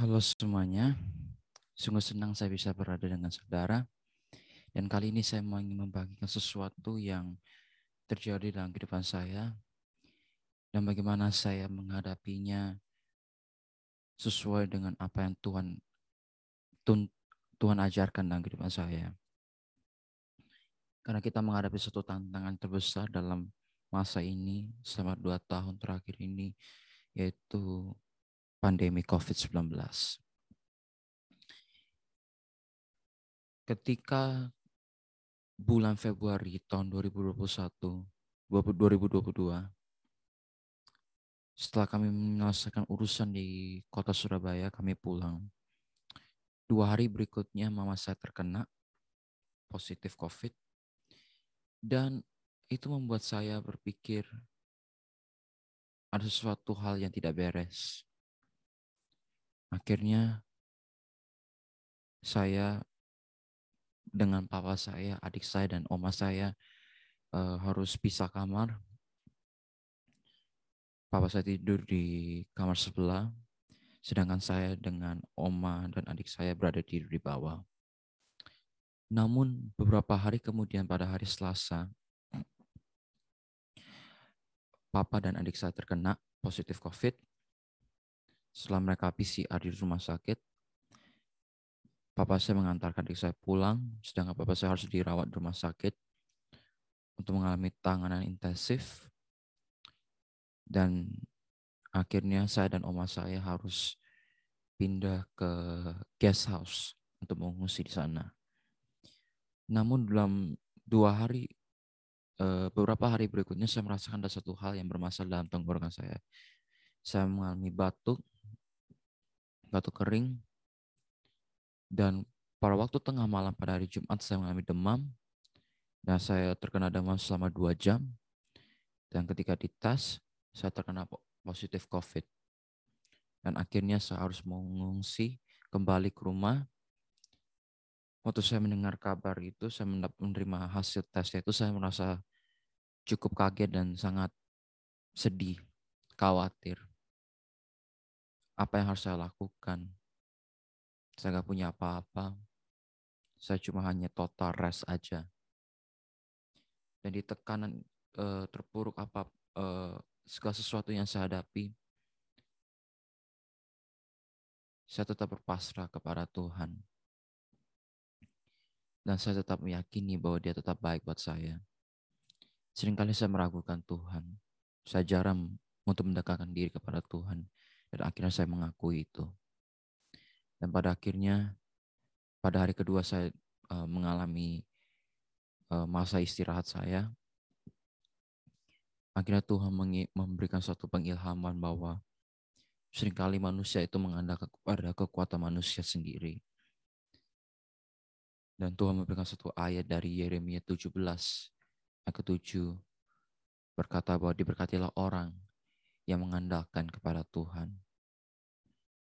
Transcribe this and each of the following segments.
Halo semuanya, sungguh senang saya bisa berada dengan saudara. Dan kali ini saya mau ingin membagikan sesuatu yang terjadi dalam kehidupan saya dan bagaimana saya menghadapinya sesuai dengan apa yang Tuhan Tuhan ajarkan dalam kehidupan saya. Karena kita menghadapi satu tantangan terbesar dalam masa ini selama dua tahun terakhir ini, yaitu pandemi COVID-19. Ketika bulan Februari tahun 2021, 2022, setelah kami menyelesaikan urusan di kota Surabaya, kami pulang. Dua hari berikutnya mama saya terkena positif COVID. Dan itu membuat saya berpikir ada sesuatu hal yang tidak beres. Akhirnya saya dengan papa saya, adik saya dan oma saya uh, harus pisah kamar. Papa saya tidur di kamar sebelah, sedangkan saya dengan oma dan adik saya berada di di bawah. Namun beberapa hari kemudian pada hari Selasa, papa dan adik saya terkena positif COVID setelah mereka PCR di rumah sakit, papa saya mengantarkan adik saya pulang, sedangkan papa saya harus dirawat di rumah sakit untuk mengalami tanganan intensif. Dan akhirnya saya dan oma saya harus pindah ke guest house untuk mengungsi di sana. Namun dalam dua hari, eh, beberapa hari berikutnya saya merasakan ada satu hal yang bermasalah dalam tenggorokan saya. Saya mengalami batuk batuk kering, dan pada waktu tengah malam pada hari Jumat saya mengalami demam, dan saya terkena demam selama dua jam, dan ketika dites, saya terkena positif COVID. Dan akhirnya saya harus mengungsi kembali ke rumah. Waktu saya mendengar kabar itu, saya menerima hasil tesnya itu, saya merasa cukup kaget dan sangat sedih, khawatir apa yang harus saya lakukan. Saya nggak punya apa-apa. Saya cuma hanya total rest aja. Dan di tekanan uh, terpuruk apa uh, segala sesuatu yang saya hadapi, saya tetap berpasrah kepada Tuhan. Dan saya tetap meyakini bahwa dia tetap baik buat saya. Seringkali saya meragukan Tuhan. Saya jarang untuk mendekatkan diri kepada Tuhan. Dan akhirnya saya mengakui itu. Dan pada akhirnya, pada hari kedua saya uh, mengalami uh, masa istirahat saya. Akhirnya Tuhan memberikan suatu pengilhaman bahwa sering kali manusia itu mengandalkan kepada kekuatan manusia sendiri. Dan Tuhan memberikan satu ayat dari Yeremia 17 ayat ke-7 berkata bahwa diberkatilah orang yang mengandalkan kepada Tuhan.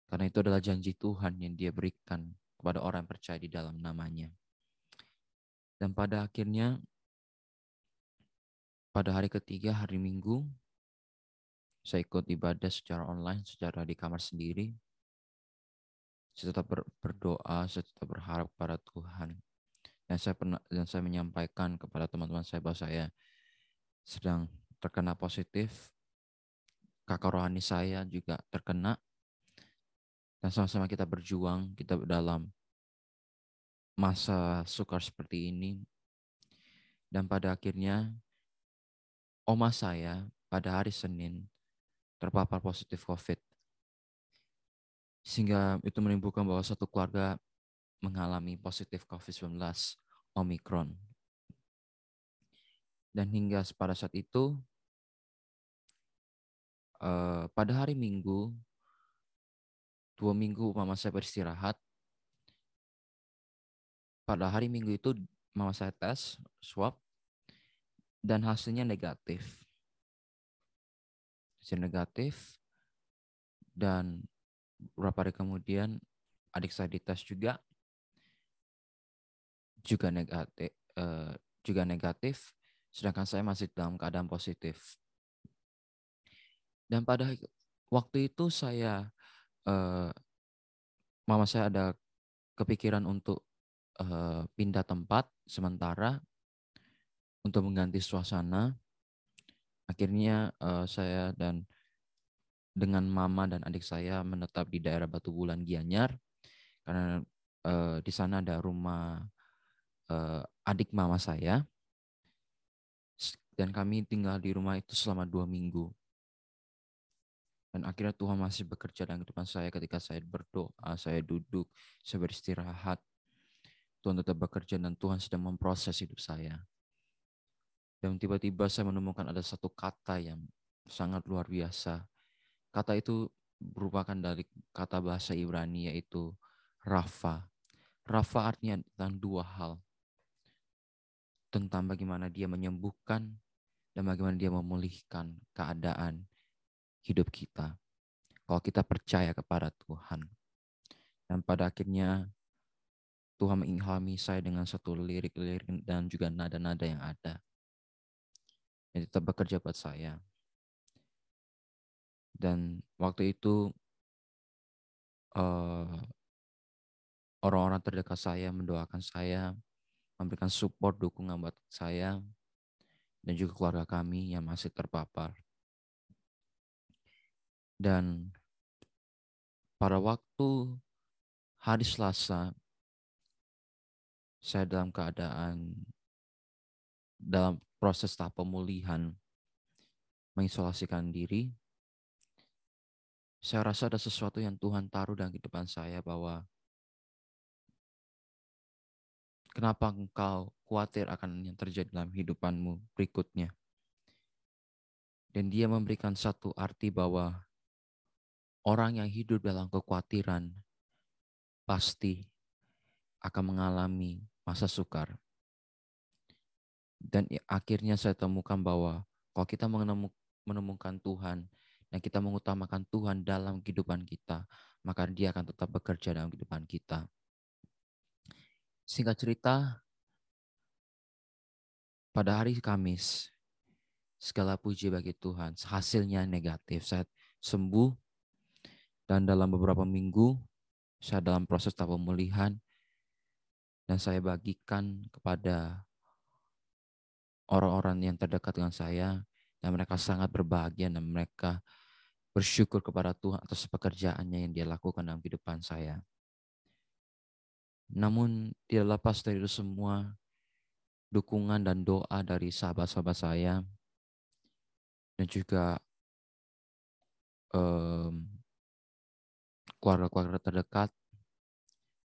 Karena itu adalah janji Tuhan yang dia berikan kepada orang yang percaya di dalam namanya. Dan pada akhirnya, pada hari ketiga, hari Minggu, saya ikut ibadah secara online, secara di kamar sendiri. Saya tetap berdoa, saya tetap berharap kepada Tuhan. Dan saya pernah dan saya menyampaikan kepada teman-teman saya bahwa saya sedang terkena positif kakak rohani saya juga terkena. Dan sama-sama kita berjuang, kita dalam masa sukar seperti ini. Dan pada akhirnya, oma saya pada hari Senin terpapar positif COVID. Sehingga itu menimbulkan bahwa satu keluarga mengalami positif COVID-19 Omicron. Dan hingga pada saat itu, uh, pada hari Minggu, dua minggu mama saya beristirahat. Pada hari Minggu itu mama saya tes swab dan hasilnya negatif. Hasil negatif dan beberapa hari kemudian adik saya dites juga juga negatif uh, juga negatif sedangkan saya masih dalam keadaan positif dan pada waktu itu saya uh, mama saya ada kepikiran untuk uh, pindah tempat sementara untuk mengganti suasana. Akhirnya uh, saya dan dengan mama dan adik saya menetap di daerah Batu Bulan Gianyar karena uh, di sana ada rumah uh, adik mama saya dan kami tinggal di rumah itu selama dua minggu. Dan akhirnya Tuhan masih bekerja dalam kehidupan saya ketika saya berdoa, saya duduk, saya beristirahat. Tuhan tetap bekerja dan Tuhan sedang memproses hidup saya. Dan tiba-tiba saya menemukan ada satu kata yang sangat luar biasa. Kata itu merupakan dari kata bahasa Ibrani yaitu Rafa. Rafa artinya tentang dua hal. Tentang bagaimana dia menyembuhkan dan bagaimana dia memulihkan keadaan hidup kita. Kalau kita percaya kepada Tuhan. Dan pada akhirnya Tuhan mengilhami saya dengan satu lirik-lirik dan juga nada-nada yang ada. Yang tetap bekerja buat saya. Dan waktu itu uh, orang-orang terdekat saya mendoakan saya, memberikan support, dukungan buat saya, dan juga keluarga kami yang masih terpapar. Dan pada waktu hari Selasa, saya dalam keadaan dalam proses tahap pemulihan mengisolasikan diri. Saya rasa ada sesuatu yang Tuhan taruh dalam kehidupan saya bahwa Kenapa engkau khawatir akan yang terjadi dalam hidupanmu berikutnya? Dan dia memberikan satu arti bahwa orang yang hidup dalam kekhawatiran pasti akan mengalami masa sukar. Dan akhirnya saya temukan bahwa kalau kita menemukan Tuhan dan kita mengutamakan Tuhan dalam kehidupan kita, maka dia akan tetap bekerja dalam kehidupan kita. Singkat cerita, pada hari Kamis, segala puji bagi Tuhan, hasilnya negatif. Saya sembuh dan dalam beberapa minggu saya dalam proses tahap pemulihan dan saya bagikan kepada orang-orang yang terdekat dengan saya dan mereka sangat berbahagia dan mereka bersyukur kepada Tuhan atas pekerjaannya yang dia lakukan dalam kehidupan saya. Namun tidak lepas dari itu semua dukungan dan doa dari sahabat-sahabat saya dan juga keluarga-keluarga terdekat.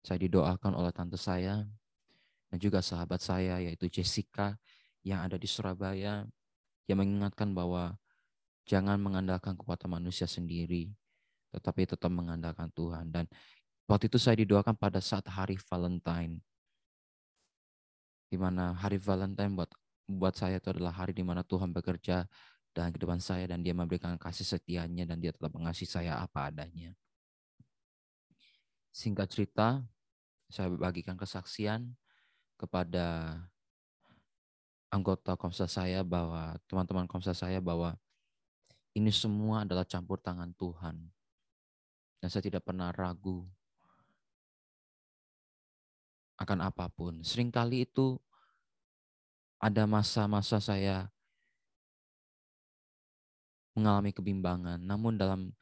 Saya didoakan oleh tante saya dan juga sahabat saya yaitu Jessica yang ada di Surabaya yang mengingatkan bahwa jangan mengandalkan kekuatan manusia sendiri, tetapi tetap mengandalkan Tuhan. Dan Waktu itu saya didoakan pada saat hari Valentine. Di mana hari Valentine buat buat saya itu adalah hari di mana Tuhan bekerja dalam kehidupan saya dan dia memberikan kasih setianya dan dia tetap mengasihi saya apa adanya. Singkat cerita, saya bagikan kesaksian kepada anggota komsel saya bahwa teman-teman komsel saya bahwa ini semua adalah campur tangan Tuhan. Dan saya tidak pernah ragu akan apa pun. Seringkali itu ada masa-masa saya mengalami kebimbangan, namun dalam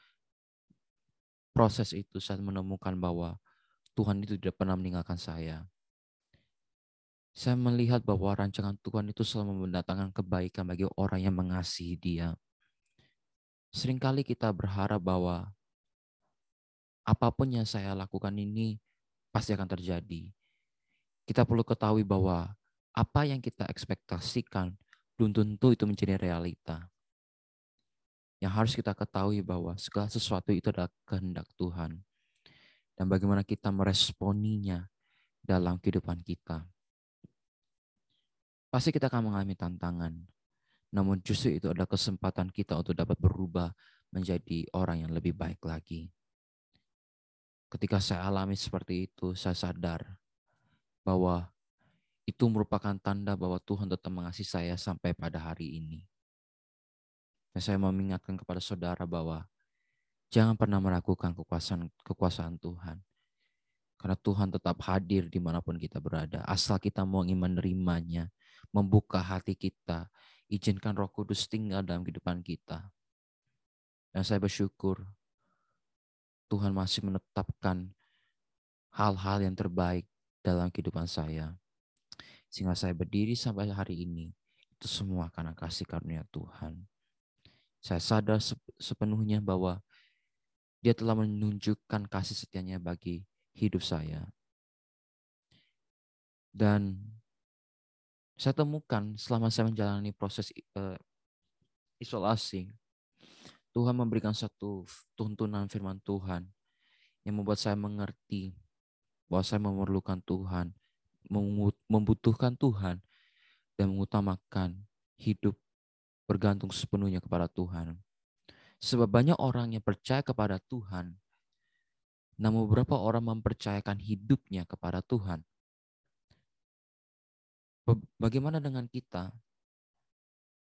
proses itu saya menemukan bahwa Tuhan itu tidak pernah meninggalkan saya. Saya melihat bahwa rancangan Tuhan itu selalu mendatangkan kebaikan bagi orang yang mengasihi Dia. Seringkali kita berharap bahwa apa pun yang saya lakukan ini pasti akan terjadi kita perlu ketahui bahwa apa yang kita ekspektasikan belum tentu itu menjadi realita. Yang harus kita ketahui bahwa segala sesuatu itu adalah kehendak Tuhan. Dan bagaimana kita meresponinya dalam kehidupan kita. Pasti kita akan mengalami tantangan. Namun justru itu adalah kesempatan kita untuk dapat berubah menjadi orang yang lebih baik lagi. Ketika saya alami seperti itu, saya sadar bahwa itu merupakan tanda bahwa Tuhan tetap mengasihi saya sampai pada hari ini. Dan saya mau mengingatkan kepada saudara bahwa jangan pernah meragukan kekuasaan kekuasaan Tuhan. Karena Tuhan tetap hadir di mana pun kita berada. Asal kita mau ingin menerimanya, membuka hati kita, izinkan roh kudus tinggal dalam kehidupan kita. Dan saya bersyukur Tuhan masih menetapkan hal-hal yang terbaik dalam kehidupan saya. Sehingga saya berdiri sampai hari ini, itu semua karena kasih karunia Tuhan. Saya sadar sepenuhnya bahwa dia telah menunjukkan kasih setianya bagi hidup saya. Dan saya temukan selama saya menjalani proses uh, isolasi, Tuhan memberikan satu tuntunan firman Tuhan yang membuat saya mengerti bahwa saya memerlukan Tuhan, membutuhkan Tuhan, dan mengutamakan hidup bergantung sepenuhnya kepada Tuhan. Sebab banyak orang yang percaya kepada Tuhan, namun beberapa orang mempercayakan hidupnya kepada Tuhan. Bagaimana dengan kita?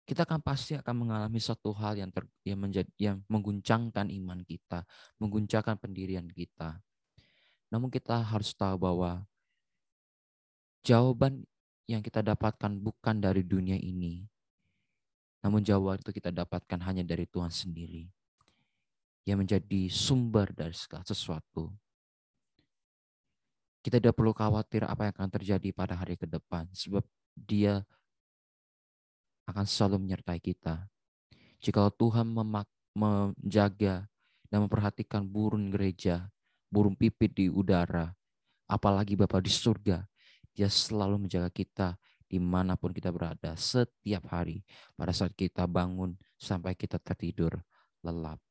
Kita akan pasti akan mengalami satu hal yang ter, yang menjadi yang mengguncangkan iman kita, mengguncangkan pendirian kita. Namun kita harus tahu bahwa jawaban yang kita dapatkan bukan dari dunia ini, namun jawaban itu kita dapatkan hanya dari Tuhan sendiri. Yang menjadi sumber dari segala sesuatu. Kita tidak perlu khawatir apa yang akan terjadi pada hari ke depan. Sebab dia akan selalu menyertai kita. Jika Tuhan menjaga dan memperhatikan burung gereja, burung pipit di udara, apalagi Bapak di surga, dia selalu menjaga kita di mana pun kita berada setiap hari pada saat kita bangun sampai kita tertidur lelap.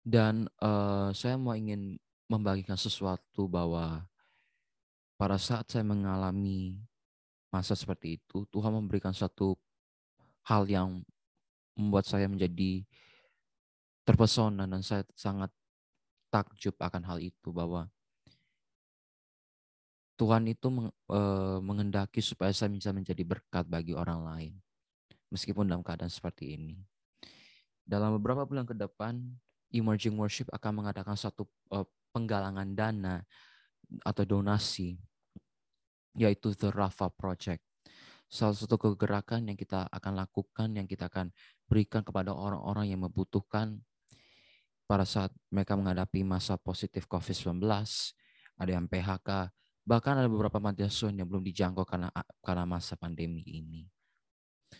Dan uh, saya mau ingin membagikan sesuatu bahwa pada saat saya mengalami masa seperti itu, Tuhan memberikan satu hal yang membuat saya menjadi terpesona dan saya sangat takjub akan hal itu bahwa Tuhan itu mengendaki supaya saya bisa menjadi berkat bagi orang lain. Meskipun dalam keadaan seperti ini. Dalam beberapa bulan ke depan, Emerging Worship akan mengadakan satu penggalangan dana atau donasi, yaitu The Rafa Project. Salah satu kegerakan yang kita akan lakukan, yang kita akan berikan kepada orang-orang yang membutuhkan pada saat mereka menghadapi masa positif COVID-19, ada yang PHK, Bahkan ada beberapa panti asuhan yang belum dijangkau karena karena masa pandemi ini.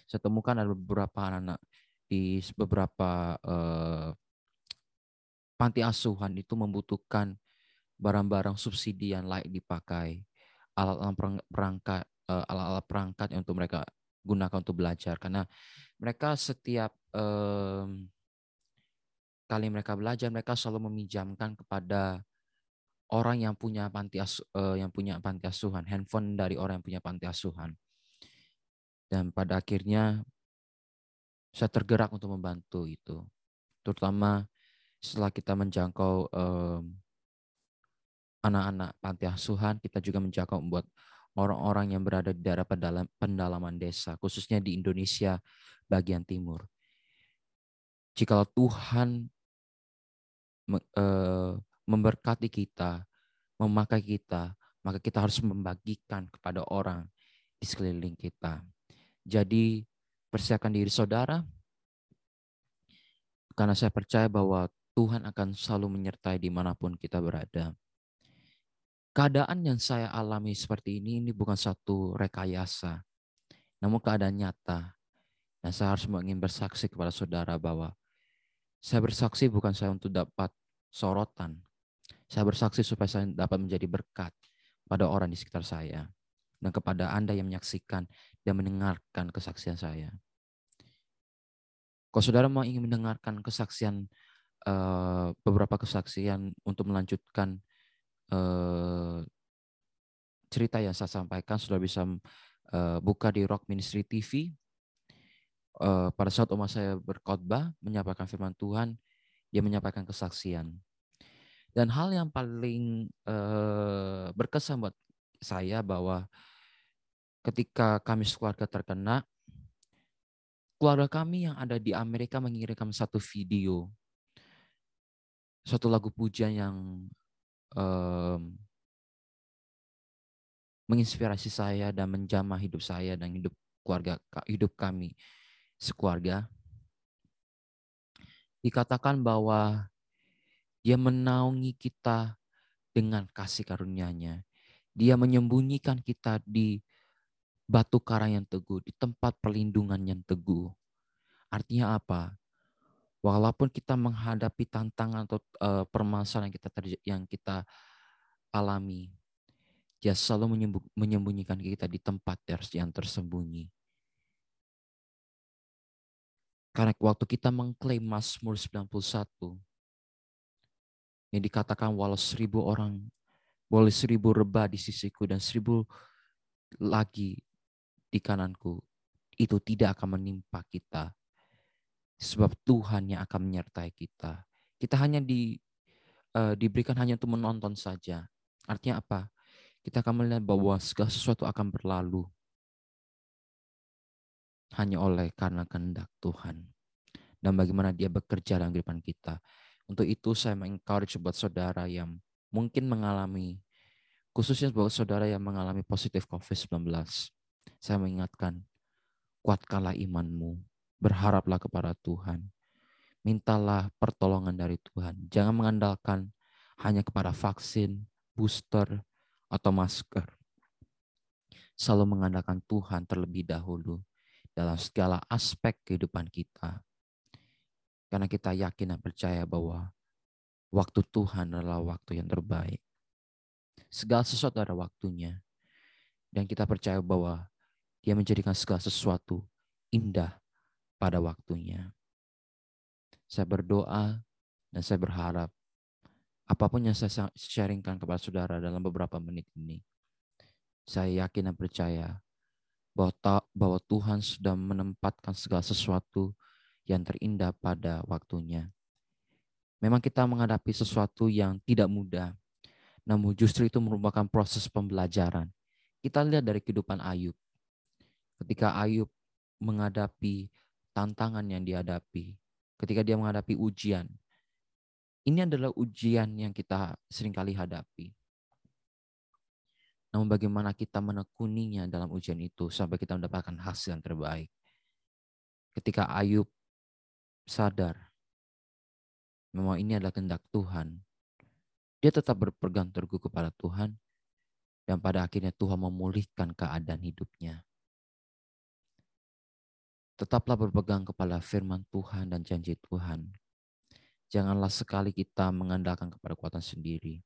Saya temukan ada beberapa anak-anak di beberapa uh, panti asuhan itu membutuhkan barang-barang subsidi yang layak dipakai, alat-alat perangkat, uh, alat-alat perangkat yang untuk mereka gunakan untuk belajar karena mereka setiap um, kali mereka belajar mereka selalu meminjamkan kepada orang yang punya panti asu, uh, yang punya panti asuhan, handphone dari orang yang punya panti asuhan. Dan pada akhirnya saya tergerak untuk membantu itu. Terutama setelah kita menjangkau anak-anak panti asuhan, kita juga menjangkau membuat orang-orang yang berada di daerah pendalam, pendalaman desa, khususnya di Indonesia bagian timur. Jikalau Tuhan uh, memberkati kita, memakai kita, maka kita harus membagikan kepada orang di sekeliling kita. Jadi persiapkan diri saudara, karena saya percaya bahwa Tuhan akan selalu menyertai di mana pun kita berada. Keadaan yang saya alami seperti ini, ini bukan satu rekayasa, namun keadaan nyata. Dan saya harus ingin bersaksi kepada saudara bahwa saya bersaksi bukan saya untuk dapat sorotan, saya bersaksi supaya saya dapat menjadi berkat pada orang di sekitar saya dan kepada Anda yang menyaksikan dan mendengarkan kesaksian saya. Kalau saudara mau ingin mendengarkan kesaksian uh, beberapa kesaksian untuk melanjutkan uh, cerita yang saya sampaikan, saudara bisa uh, buka di Rock Ministry TV. Pada saat umat saya berkhotbah, menyampaikan firman Tuhan, dia menyampaikan kesaksian. Dan hal yang paling uh, berkesan buat saya bahwa ketika kami keluarga terkena, keluarga kami yang ada di Amerika mengirimkan satu video, satu lagu pujian yang menginspirasi saya dan menjamah hidup saya dan hidup keluarga hidup kami sekeluarga. Dikatakan bahwa dia menaungi kita dengan kasih karunia-Nya. Dia menyembunyikan kita di batu karang yang teguh, di tempat perlindungan yang teguh. Artinya apa? Walaupun kita menghadapi tantangan atau uh, permasalahan yang kita yang kita alami, dia selalu menyembunyikan kita di tempat yang tersembunyi. Karena waktu kita mengklaim Mazmur 91, yang dikatakan walau seribu orang, boleh seribu rebah di sisiku dan seribu lagi di kananku, itu tidak akan menimpa kita. Sebab Tuhan yang akan menyertai kita. Kita hanya di, uh, diberikan hanya untuk menonton saja. Artinya apa? kita akan melihat bahwa segala sesuatu akan berlalu hanya oleh karena kehendak Tuhan. Dan bagaimana dia bekerja dalam kehidupan kita. Untuk itu saya mengencourage buat saudara yang mungkin mengalami, khususnya buat saudara yang mengalami positif COVID-19. Saya mengingatkan, kuatkanlah imanmu, berharaplah kepada Tuhan. Mintalah pertolongan dari Tuhan. Jangan mengandalkan hanya kepada vaksin, booster, atau masker. Selalu mengandalkan Tuhan terlebih dahulu dalam segala aspek kehidupan kita. Karena kita yakin dan percaya bahwa waktu Tuhan adalah waktu yang terbaik. Segala sesuatu ada waktunya. Dan kita percaya bahwa dia menjadikan segala sesuatu indah pada waktunya. Saya berdoa dan saya berharap apa pun yang saya sharingkan kepada saudara dalam beberapa menit ini, saya yakin dan percaya bahwa, bahwa Tuhan sudah menempatkan segala sesuatu yang terindah pada waktunya. Memang kita menghadapi sesuatu yang tidak mudah, namun justru itu merupakan proses pembelajaran. Kita lihat dari kehidupan Ayub. Ketika Ayub menghadapi tantangan yang dihadapi, ketika dia menghadapi ujian, ini adalah ujian yang kita sering kali hadapi. Namun bagaimana kita menekuninya dalam ujian itu sampai kita mendapatkan hasil yang terbaik. Ketika Ayub sadar memang ini adalah kehendak Tuhan, dia tetap berpegang teguh kepada Tuhan dan pada akhirnya Tuhan memulihkan keadaan hidupnya. Tetaplah berpegang kepada firman Tuhan dan janji Tuhan Janganlah sekali kita mengandalkan kepada kekuatan sendiri.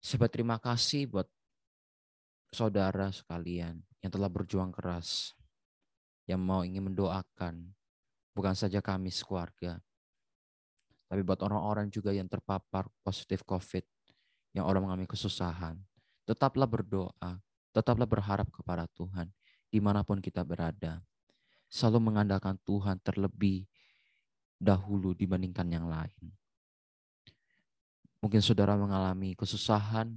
Saya terima kasih buat saudara sekalian yang telah berjuang keras, yang mau ingin mendoakan, bukan saja kami sekeluarga, tapi buat orang-orang juga yang terpapar positif COVID, yang orang mengalami kesusahan. Tetaplah berdoa, tetaplah berharap kepada Tuhan, di mana pun kita berada. Selalu mengandalkan Tuhan terlebih dahulu dibandingkan yang lain. Mungkin saudara mengalami kesusahan,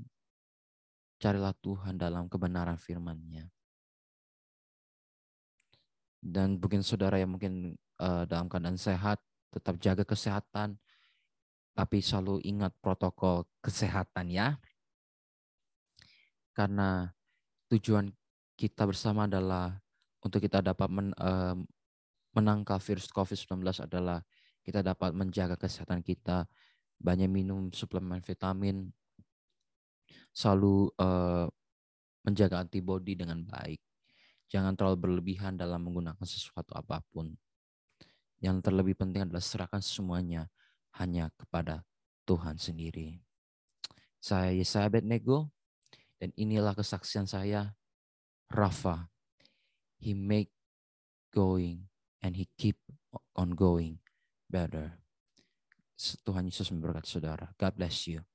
carilah Tuhan dalam kebenaran firman-Nya. Dan mungkin saudara yang mungkin uh, dalam keadaan sehat, tetap jaga kesehatan, tapi selalu ingat protokol kesehatan ya. Karena tujuan kita bersama adalah untuk kita dapat men, uh, menangkal virus COVID-19 adalah kita dapat menjaga kesehatan kita, banyak minum suplemen vitamin, selalu uh, menjaga antibodi dengan baik. Jangan terlalu berlebihan dalam menggunakan sesuatu apa pun. Yang terlebih penting adalah serahkan semuanya hanya kepada Tuhan sendiri. Saya Yesaya Nego dan inilah kesaksian saya, Rafa. He make going and he keep on going better. Tuhan Yesus memberkati saudara. God bless you.